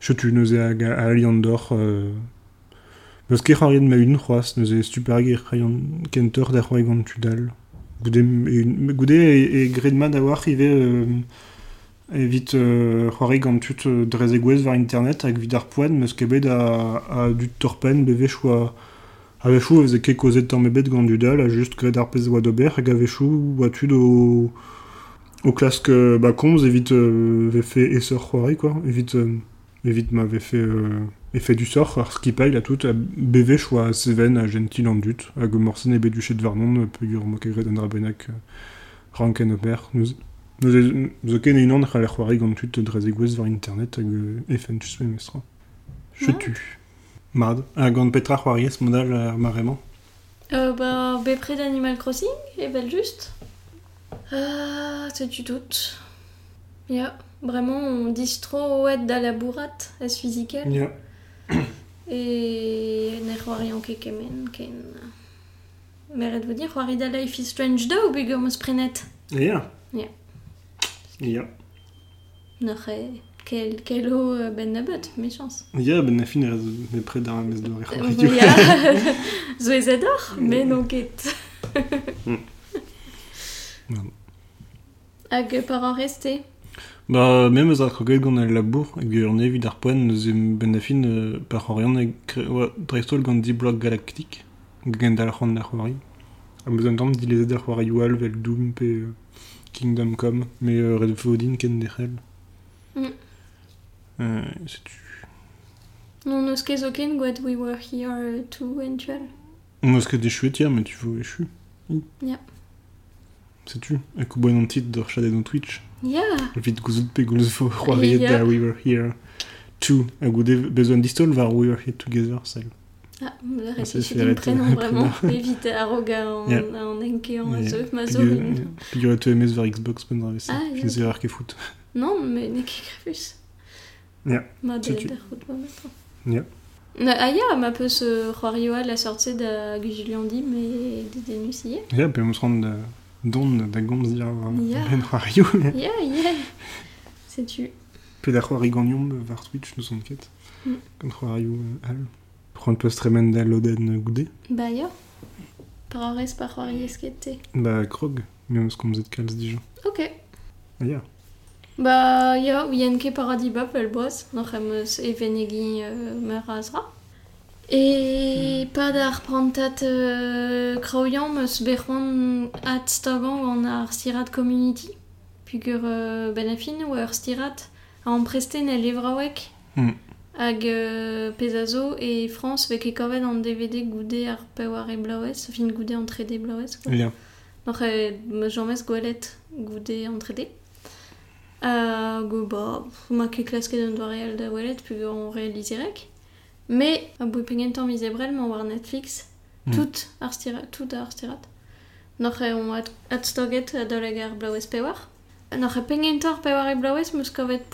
E hag a a aliandor Peus ket c'hoariet ma un c'hoaz, neus e super hag e c'haian kentor da c'hoari gant tudal. Goude, e, goude e, e gred ma da war ive evit c'hoari gant tut drez e gwez var internet hag vid ar poen meus kebet a, a dut torpen bevech oa a vechou eus e ket kozet tamm ebet gant dudal a just gred ar pez oa d'ober hag a tud o klask euh, ba komz evit euh, ve fait esser c'hoari quoi evit euh, evit m'avait fait euh, effet du sort ar skipail a tout a bevech oa seven a gentil an dut hag o morsen e beduchet varnon pegur mo ket gred an drabenak euh, ranken ober nous Nous e- zo ken unan c'haller c'hoari gant tut e var internet hag euh, efen tus me mestra. Je Ah. tu. Mad. A gant petra c'hoariez modal ar maremañ. Euh, bah, bepred Animal Crossing, et belle juste. Ah, c'est du doute. Ya, vraiment, on distro ouet da la bourrate, as physical. Ja. Et ne c'hoari an ket kemen, ken... Meret vous dire, c'hoari da Life is Strange 2 ou bugger meus prenet Ja. Ja. Ja. Quel, quel euh, ben nabut, méchance. Ja, ben a fin er me pred ar mes do ar Euh, c'hoari. ya, zo ez ador, mais non ket. Hag par an reste. Bah, même az ar kroged gant al labour, hag ur nevid ar poen neus em ben afin euh, par c'horian hag oa, dreistol gant di blog galaktik, gant al c'hant ar c'hoari. A meus an tamm dilezet ar c'hoari oual vel Doom pe euh, Kingdom Come, me euh, red vodin ken dechel. Mm. Euh, setu. Non eus ket zo ken gwaet we were here to eventual. Moz ket de chouet ya, mais tu veux. Ya. Setu. Ak o boen an tit d'or an Twitch. Ya Vit gouzout pe c'hoariet Ya. da We Were Here. Two. Hag o de bezon distol var We Were Here Together, sel. Ah, la Ah, c'est récit fait du arrêter. prénom vraiment. Évite arroga en, Yeah. en enke en Yeah. azeuf ma zorin. Figure to emez var Xbox dra vese. Ah, Je yeah. ne sais pas que foot. Non, mais ne ket grefus. Yeah. Ma de der route mettre. Yeah. Na, ah ya, ma peus euh, c'hoarioa la sortie da Gujiliandi, mais de denusier. Ja, pe eus rand da don da gomz dir Ya. ben c'hoario. Ya, ya. C'est tu. Pe da c'hoari gagnon var Twitch nous on ket. Mm. Gant c'hoario euh, al. Prend peus tremen da loden goude. Ba ya. Par horrez par c'hoariez ket te. Ba krog. Me eus komzet kalz dija. Ok. Ah ya. Ba ya, ou yen ket paradis bap el boaz, noch em eus evenegi euh, meur azra. E pad ar prantat euh, kraoian meus berc'hoant at stagan an ar stirat community. Pugur euh, ben afin ou ar stirat a empresten el levraouek Mm. hag euh, pezazo e France vek e kovet an DVD goude ar peoar e blaouez, fin goude an 3D blaouez. quoi. Ya. Noch e me jamez gwelet goude an 3D. Uh, go ba, ma ket klasket an doa real da welet, pugur an realizerek. Me, a bouy pengentan miz ebrel, ma war Netflix, Mm. tout ar stirat, tout ar stirat. Noch e on at, at stoget a ar peoar. Noch pengentor peoar e meus kovet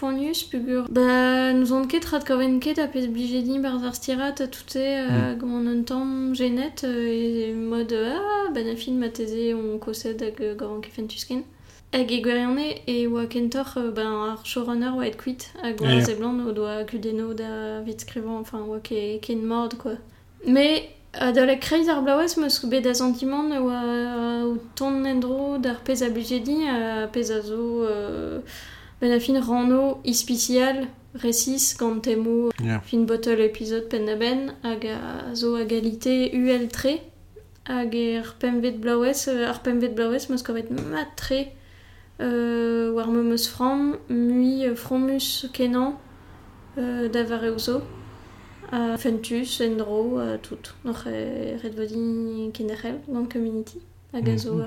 pugur, ba, nous on ket rat koven ket a pez blijedi bar ar stirat, a tout e, uh, gant an tamm genet, euh, e mod, euh, ah, ben a ma teze on hag euh, kefen tusken. Hag e gwerianne e oa kentor euh, ben, ar showrunner oa et kuit hag oa Ah, ya. zeblant o doa kudeno da vit skrivant, enfin oa ke, ken mord, quoi. Me, a da la kreiz ar blaouez meus bet da sentiment oa o ton endro d'ar pez a bujedi a pez a zo euh, ben a fin rano ispicial resis gant temo Ya. fin bottle épisode pen da ben hag a zo a galite UL tre hag er pemvet blaouez euh, ar pemvet blaouez meus kovet mat tre euh, war me meus fram mui euh, fromus kenan euh, da vare ouzo a fentus endro a tout e vodi kenderel gant community hag a zo Mhm.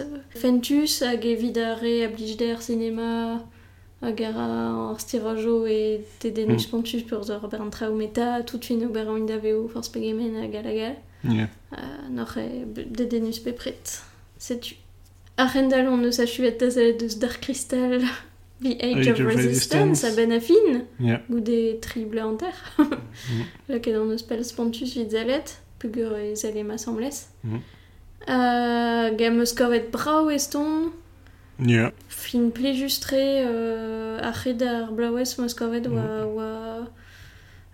euh, fentus hag evit a re a blij der cinéma hag ar ar stirajo e te denus Mm. pontus pur ur ber an traoù meta tout fin ober an da veo force pegemen hag al agal Ya. Uh, noch e de denus bepret. Setu. Ar rendal on eus a chuet da zelet deus Dark Crystal The Age, of, Resistance, a ben a fin, Ya. goude triple an ter. La ket an eus pel spontus vid zelet, pugur e zele ma. Mhm. Uh, gam eus kovet brau eston, fin plejustre euh, a red ar blaouez meus kovet oa... oa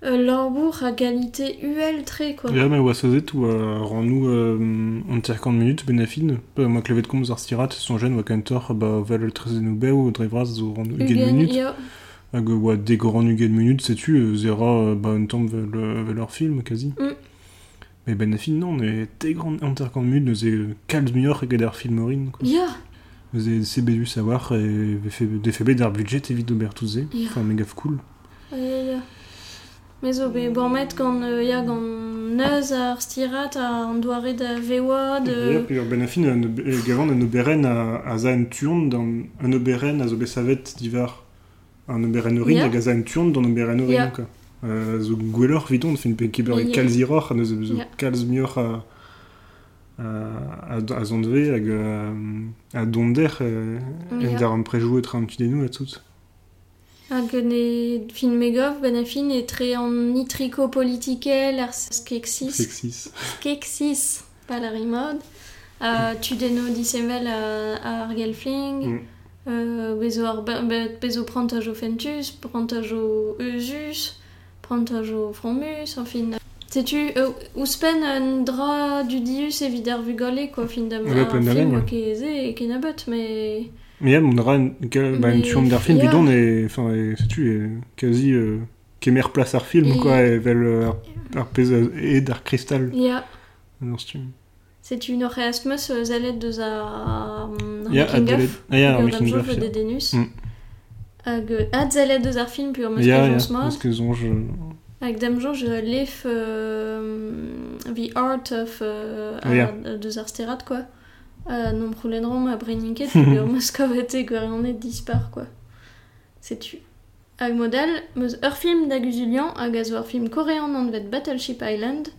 euh, Lorbourg a galite UL tre, quoi. Ja, mais oa sozet ou ran nou euh, an 50 minutes ben a fin. Pe ma klevet komz ar stirat, son jen oa kentor, ba vel el treze nou beo, drevraz zo ran nou ugen minutes. yo. Hag oa deg ran ugen minutes, setu, euh, zera, euh, ba un tamm vel, euh, vel ur film, quasi. Mm. Mais ben a fin, non, ne deg ran an 50 minutes, neuze euh, kalz muioc'h eget ar film orin, quoi. Ya, Neuze sebedu savoir, e vefe, defebe d'ar budget evit d'ober touze. Ya. Enfin, mega cool. Ya, ya. Me zo be bormet gant euh, ya gant neuz ar stirat ar an doare da vewa de... Ya, pe ur ben afin e gavan an oberen a, a za en turn dan an oberen a zo besavet divar an oberen orin yeah. hag a za en turn dan oberen orin quoi Euh, zo gwellor vidon fin pe keber e yeah. kalziror an eus zo yeah. kalz mior a, a, a, a zondve hag a, a donder euh, yeah. en dar an prejouet tra an tudenou a tout. Hag ne fin megov ben a fin e tre an nitrico politikel ar skeksis. Sexis. Skeksis, pas la rimode. Uh, tu deno disevel a, a ar gelfling. Mm. Euh, bezo, prantaj o fentus, prantaj o eusus, prantaj o fromus, en fin... Sais-tu, euh, ouspen un dra du dius evit ar vugale, quoi, fin da Ouais, ar pen da film lenn, oa ket ze e ken abot, mais... Mais ja, mon dra, ga- bah, une film, ja. bidon, et, enfin, et, sais-tu, quasi, euh, place ar film, Et- quoi, et vel, euh, ar, pez, euh, et d'ar cristal, Ja, une orgasmus euh, zalet deus a Ja, making of. ah, ja, making de denus. Mm. Hag euh, ad zalet deus ar film pur meus Ja, mod. euh, Hag je lef euh, The Art of euh, Ah, ja. deus ar sterat, quoi. Euh, non proulenrom a breninket, pur meus kavet e gwerionet dispar, quoi. Setu. Hag model, meus ur film da Guzulian hag a zo ar film korean an vet Battleship Island,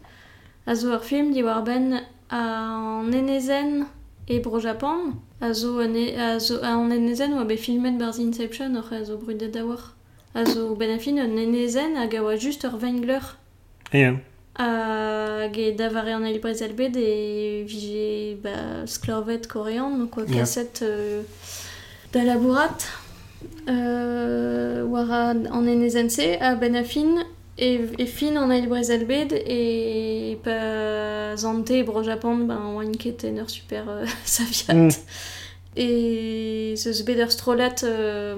a zo ar film di war ben an enezen e bro Japan, a zo, an e, a zo an enezen oa be filmet barz Inception or a zo brudet da war. A zo ben a fin an enezen hag a oa just ur vengler ah, ja. hag e davare an elbrez albed e vije ba, sklovet korean, quoi, Ja. kaset euh, da labourat. Euh, war an enezen se, a ben a fin, e, e fin an elbrez albed e pa zante bro Japan, ben oan ket en ur super euh, saviat. Mm. E zeus bet ur strolat euh,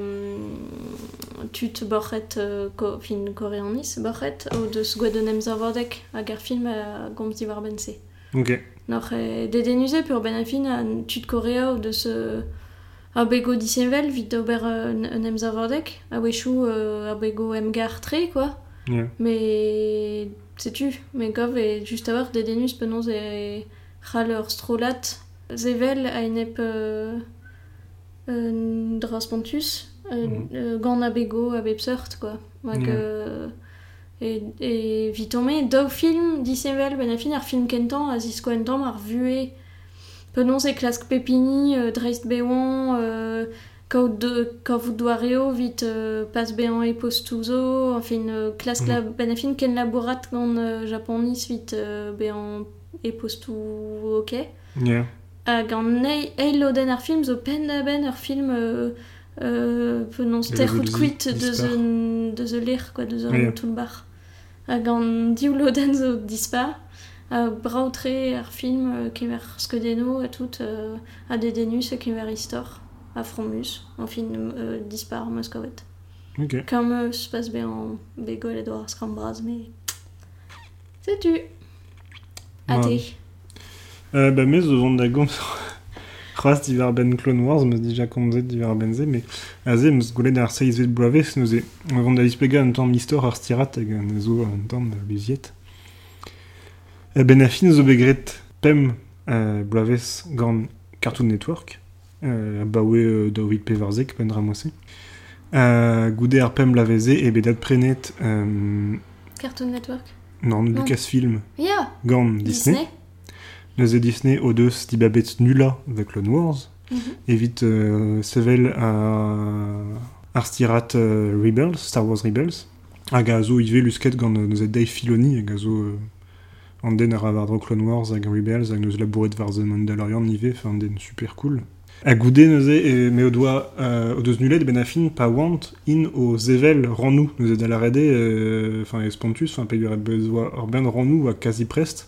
tut borret euh, ko, fin koreanis borret o deus gwaden em zavordek hag ar film a gomz di war ben se. Ok. Nor e dedenuze pur ben a fin a tut korea o deus euh, a bego disenvel vit ober euh, un a wechou euh, a bego em gar tre quoi. Ja. Mais sais-tu, mais gov et juste avoir des denus penons et râleur strolat zevel a une ep euh, euh, draspontus euh, euh, gant a bego a bep sort quoi. Hag, euh, et, et vitome dog film disevel ben a fin ar film kentan a zisko en tamm ar vue penons e klask pepini euh, dreist bewan euh, Kaout de kaout doareo vit euh, pas bean e postouzo, enfin euh, klas la ben a fin ken labourat gant euh, japonis vit euh, bean e postou ok. Ja. Hag an ei, ei loden ar film zo pen da ben ar film euh, euh, penons terrout level kuit zi- de de ze ler quoi, de ze Ja. tout le bar. Hag an diou loden zo dispar. A brautre ar film kemer skedeno a tout euh, a de denus e kemer istor a fromus en fin euh, dispar. Ok. Comme euh, se passe bien en bégol et doar scrambras, mais c'est tu. Ouais. Euh, bah, mais zo vont da gomz c'hoaz divar ben Clone Wars, meus dija komzet divar ben ze, mais a ze meus goulet ar seizvet bloavez, neuze vont da dispega un tamm istor ar stirat hag an zo un tamm luziet. E ben a fin zo begret pem euh, bloavez gant Cartoon Network, euh, baoe euh, da ovid pe varzek pen ramose. Euh, goude ar pem laveze e bedat prenet euh, Cartoon Network? non, Non. Lucasfilm Yeah, gant Disney. Disney? Neuze Disney o deus dibabet nula avec Clone Wars. Evit euh, sevel a ar stirat euh, Rebels, Star Wars Rebels. Hag a zo ive lusket gant euh, neuze Dave Filoni hag a zo euh, an den ar avardro Clone Wars hag Rebels hag neus labouret var The Mandalorian ive, enfin den super cool. A goude neuze e me o doa euh, o deus nulet ben fin pa want in o zevel rannou neuze da la rede euh, enfin enfin bezoa ur ben rannou a quasi prest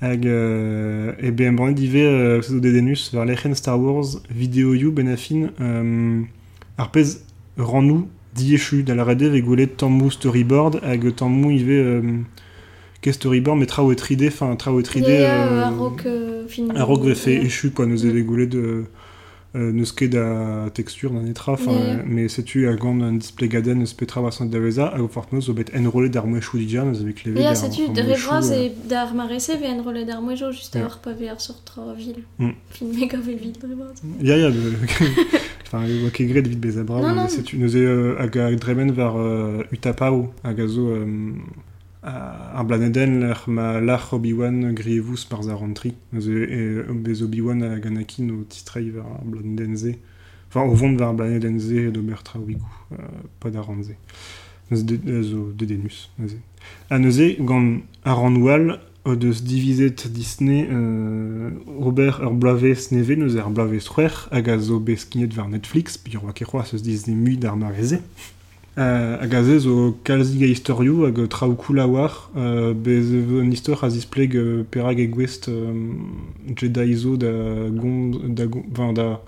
hag euh, e be embannet dive euh, zo dedenus var lechen Star Wars video you ben a fin euh, ar pez rannou diechu da la ve tammou storyboard hag tammou ive euh, ke storyboard mais trao et 3D enfin trao et 3D Yeah, euh, a rock euh, ve Yeah. échu quoi nous de euh, neus ket da texture d'un etra enfin Yeah. euh, mais setu a gant un display gaden eus petra va sant da veza hag o fortnoz o bet enrolé d'ar mouechou dija nous avec les Yeah, c'est tu, de rebraz et d'ar marese ve en relais d'ar mouejo juste Yeah. avoir pas sur trois villes. Mm. Film méga ve vite de rebraz. Ya ya, de... enfin, oa ket gret vit bez a bra, Non, mais non. setu neuze euh, hag a dremen var euh, utapao hag a zo euh, a- ar blaneden l'ar ma Obi-Wan rantri. Neuze e, bez Obi-Wan hag o tistrei var ar blaneden ze. Enfin, o vont var blaneden ze d'ober traoigou, euh, da rantze. Neuze de, euh, zo dedenus, neuze. A neuze, gant ar an o deus divizet Disney euh, Robert ur blavez neve, neuze ar blavez c'hwer, hag a zo beskinet ver Netflix, pi ur wak e c'hoaz eus Disney mui d'ar. euh, hag a se zo kalzig a historioù hag traoù a war euh, bez an istor a zispleg euh, perag e gwest euh, Jedi zo da gomz da, gom, da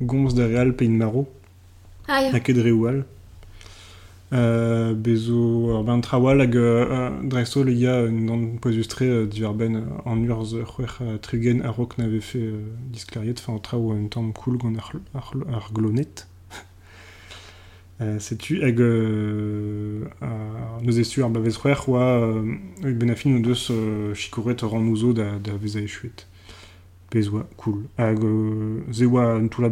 gomz da real pein maro. Ah, yeah. ha ket re oual bezo ur ben trawal hag uh, dreso le ya an poezustre euh, diver ben an urz c'hwer euh, trugen a rok n'ave fe euh, disklariet fin traoù an tamm koul gant ar, ar, ar glonet. Euh, Setu hag euh, ar neus estu ar bavez c'hwer euh, ben afin euh, chikoret cool. Hag euh, tout la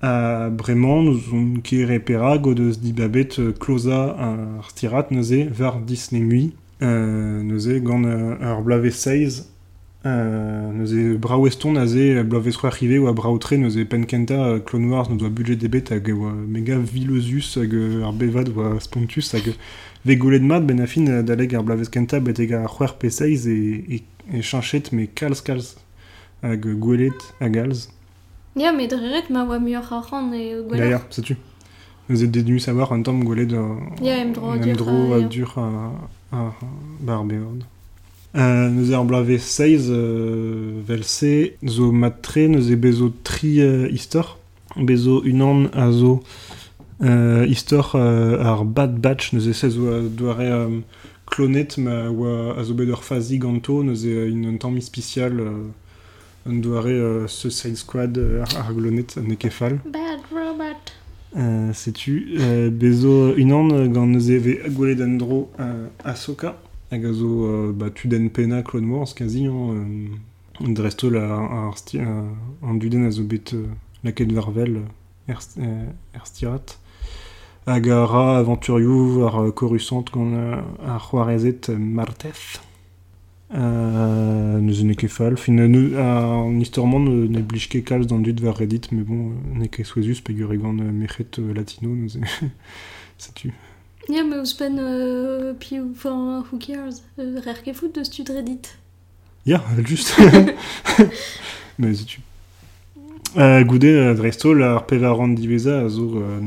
a bremañ nous on ket repera go dibabet euh, kloza ar stirat neuze var Disney mui. Euh, neuze gant euh, ur blave 16 euh, neuze braoueston a ze blave c'hwer rive oa braoutre neuze penkenta euh, Clone Wars nous doa budget debet hag oa mega vilosus hag euh, ar bevad oa spontus hag vegolet mat ben afin euh, daleg ar blave kenta bet ega ar c'hwer P16 e, e, e chanchet me kalz kalz hag gwelet hag alz Ya, met dreret ma oa muioc'h ar ran e gwelloc'h. D'ailleurs, sais-tu Nous êtes détenus savoir un temps gaulet de... Ya, em dro Em dur dro a- a ya. dur a, a barbeord. Euh, nous er blave 16 euh, velse zo matre nous e bezo tri euh, istor. Bezo unan a zo euh, istor euh, ar bad batch nous e se zo a doare euh, clonet ma oa a zo bet ur fazi ganto nous e une un temps spécial euh, un doare euh, ce side squad euh, ar, ar glonet ne kefal Bad robot. Euh, Sais-tu, euh, bezo unan gant neus eve agwele d'an dro euh, Ahsoka, hag a zo euh, bah, tu den pena Clone Wars kazi, hein, euh, dresto la ar sti, euh, an duden a zo bet euh, laket varvel euh, er, st- euh, er stirat. Hag a ra aventurioù ar ar c'hoarezet euh, Marteth. Euh, neus ne fall. Fin, euh, ne, an istorman ne, ne blij ket kalz d'an dud Reddit, mais bon, ne ket souezus pegur gant euh, mechet latino, neus e... Sais-tu Ya, me ouz pen euh, ou enfin, who cares? Euh, Rer ket fout deus tu Reddit. Ya, juste. mais sais-tu euh, Goude, euh, dresto, ar pevaran diveza a zo euh,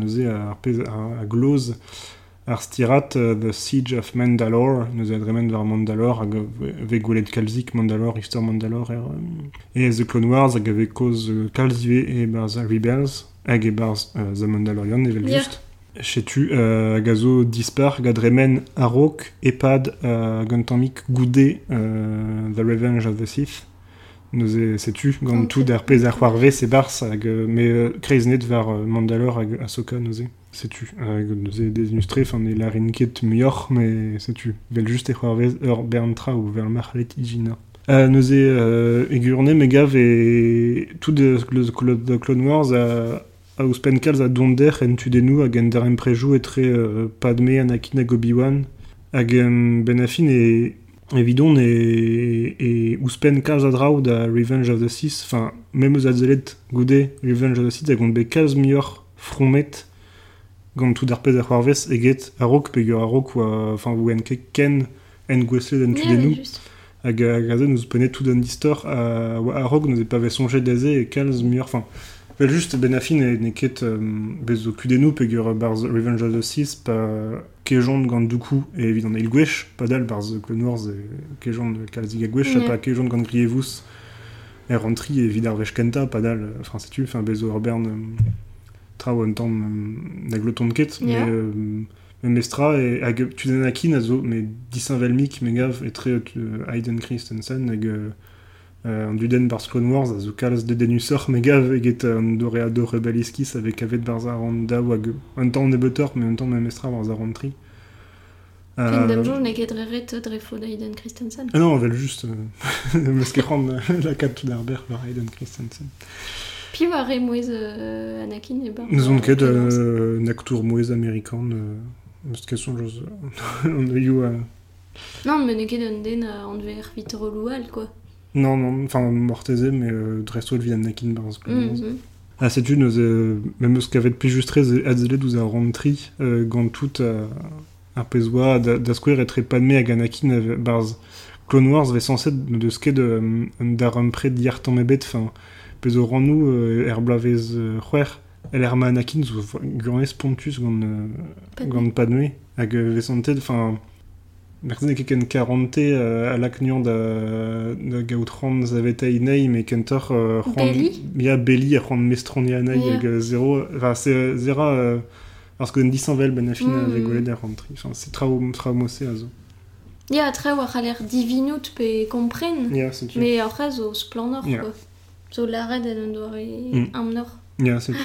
euh, The Siege of Mandalore, neuze adremen var Mandalore hag ve- ve goulet kalzik Mandalore, histor Mandalore er, euh, e The Clone Wars hag ave koz euh, kalzive e barz Rebels e barz euh, The Mandalorian evel Ya. Just. Chetu euh, hag a zo dispar gadremen arok epad euh, gantamik goude euh, The Revenge of the Sith? Nous e setu gant Ok. tout der pez ar c'hoarve se bars hag me euh, kreiz net var euh, hag Ahsoka nous e setu hag nous e desillustré fan e la rinket meilleur mais setu vel juste e ur Berntra ou ver Marlet Igina Euh, nous e euh, egurne me gav e tout de, de, de Clone Wars a, a ouz pen kalz a donder en tu denou hag en der emprejou etre euh, Padme, Anakin hag Obi-Wan hag ben afin e e, e kalz a draoù da Revenge of the Sith, enfin, même eus a zelet goude Revenge of the Sith, hag on be kalz mior fromet gant tout d'ar pez a c'hoarvez eget a rok pegur a rok oa, enfin, ou en ket ken en gwesle den tu Ya, denou mais juste. hag a ze nous penet tout d'un distor a, a rok nous e pave sonjet d'aze e kalz mior, enfin, Vel just ben afin e ne ket um, bez o kudenou pegur barz Revenge of the Sith pa kejont gant doukou e gwech, pa dal barz Clone Wars e kejont kalzig a gwech, Yeah. pa kejont gant grievous e rentri e vid ar vech kenta, pa dal, euh, enfin setu, enfin bez o ur bern um, trao un tamm um, da gloton ket, Yeah. mais um, me mestra e hag tu den akin a zo, me disin velmik me gav etre euh, Hayden Christensen hag euh, euh, an duden barz Clone Wars a zo kalz de denusor me gav eget an avec avet barz ar an da de butter, mais un tamm me mestra barz ar an tri. Dem jour, ne ket reret d'Aiden Christensen. Ah non, on va juste euh, me skefran la kat d'Arber par Hayden Christensen. Pi war re euh, Anakin e bar. Nous on ket euh, un acteur moez américain euh, Eus ket soñjoz on a eu euh, Non, mais ne ket un den an ver vit quoi. Non non enfin morteze mais euh, dresto de Anakin. Mhm. Ah, c'est une, euh, même ce qu'avait plus juste Adzeled ou a rentri, euh, gant tout à, à pesoa, da square être épanmé à Ganakin, euh, barz Clone Wars avait censé de ce qu'est de, d'ar un près d'hier ton mebet, enfin, peso ran nous, euh, erblavez, euh, elle er ma Anakin, gant, euh, gant padme, hag vesantet, enfin, Merzen ket ken karante euh, a laknion da, da gaout ran zaveta inei, me kentor ran... Belli? Ya Belli a Yeah. hag zero... Zera... Ben afin Mm. golet ar rentri. Enfin, c'est trao, trao mosse a zo. Ya, divinout pe kompren. Yeah. quoi. Zo lared en doare Mm. Ya, c'est.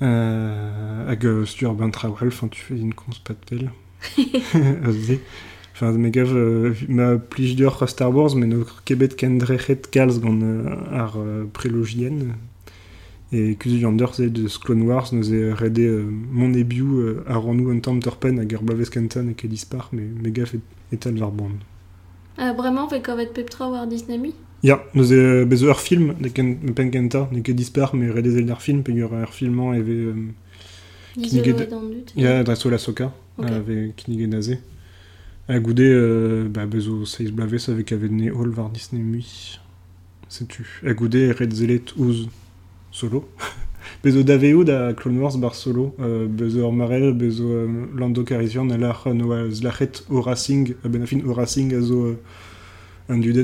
Euh, hag stuur ben enfin, tu fais une cons pas de pelle. Enfin, me gav, euh, ma plij dior Star Wars, mais no kebet kendrechet kalz gant euh, ar euh, prélogien. Et kus yander ze de Clone Wars, nous e rede euh, mon ebiou euh, a ranou un tamm torpen hag ar blavez kentan e ket dispar, mais me gav et, etal var band. Euh, vraiment, fe kovet peptra war Disney Ya, nous e bezo ar film, de ken, pen kenta, ne ket dispar, mais rede zel ar film, pegur ar filman eve... Euh, Kiniged- et dans dut. Ya, dreso la soka, Ok. okay. ave kinige naze. A goude, euh, bah, bezo seiz blaves avec ave ne hol var Disney mui. C'est-tu. A goude, red zelet ouz solo. bezo daveo da Clone Wars bar solo. Euh, bezo ar marel, bezo euh, Lando Calrissian, a l'ar no a zlachet o Racing, a ben euh,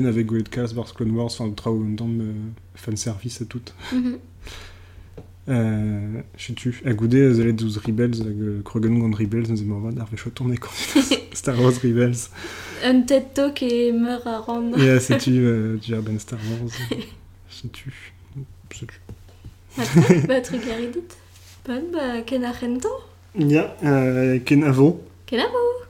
avec Golet Cas bar Clone Wars, enfin, trao un dam euh, fanservice a tout. Mhm. Euh, je tu a goude a zelet ouz Rebels, euh, krogen gant Rebels, nous morvad ar vechot tourné quand Star Wars Rebels. Un TED Talk et meur à rendre. Ja, c'est tu, euh, tu as Star Wars? C'est tu. C'est tu. Ba, truc a redit. Bon, ba, ken a rento Ja, euh, ken avo. Ken a vo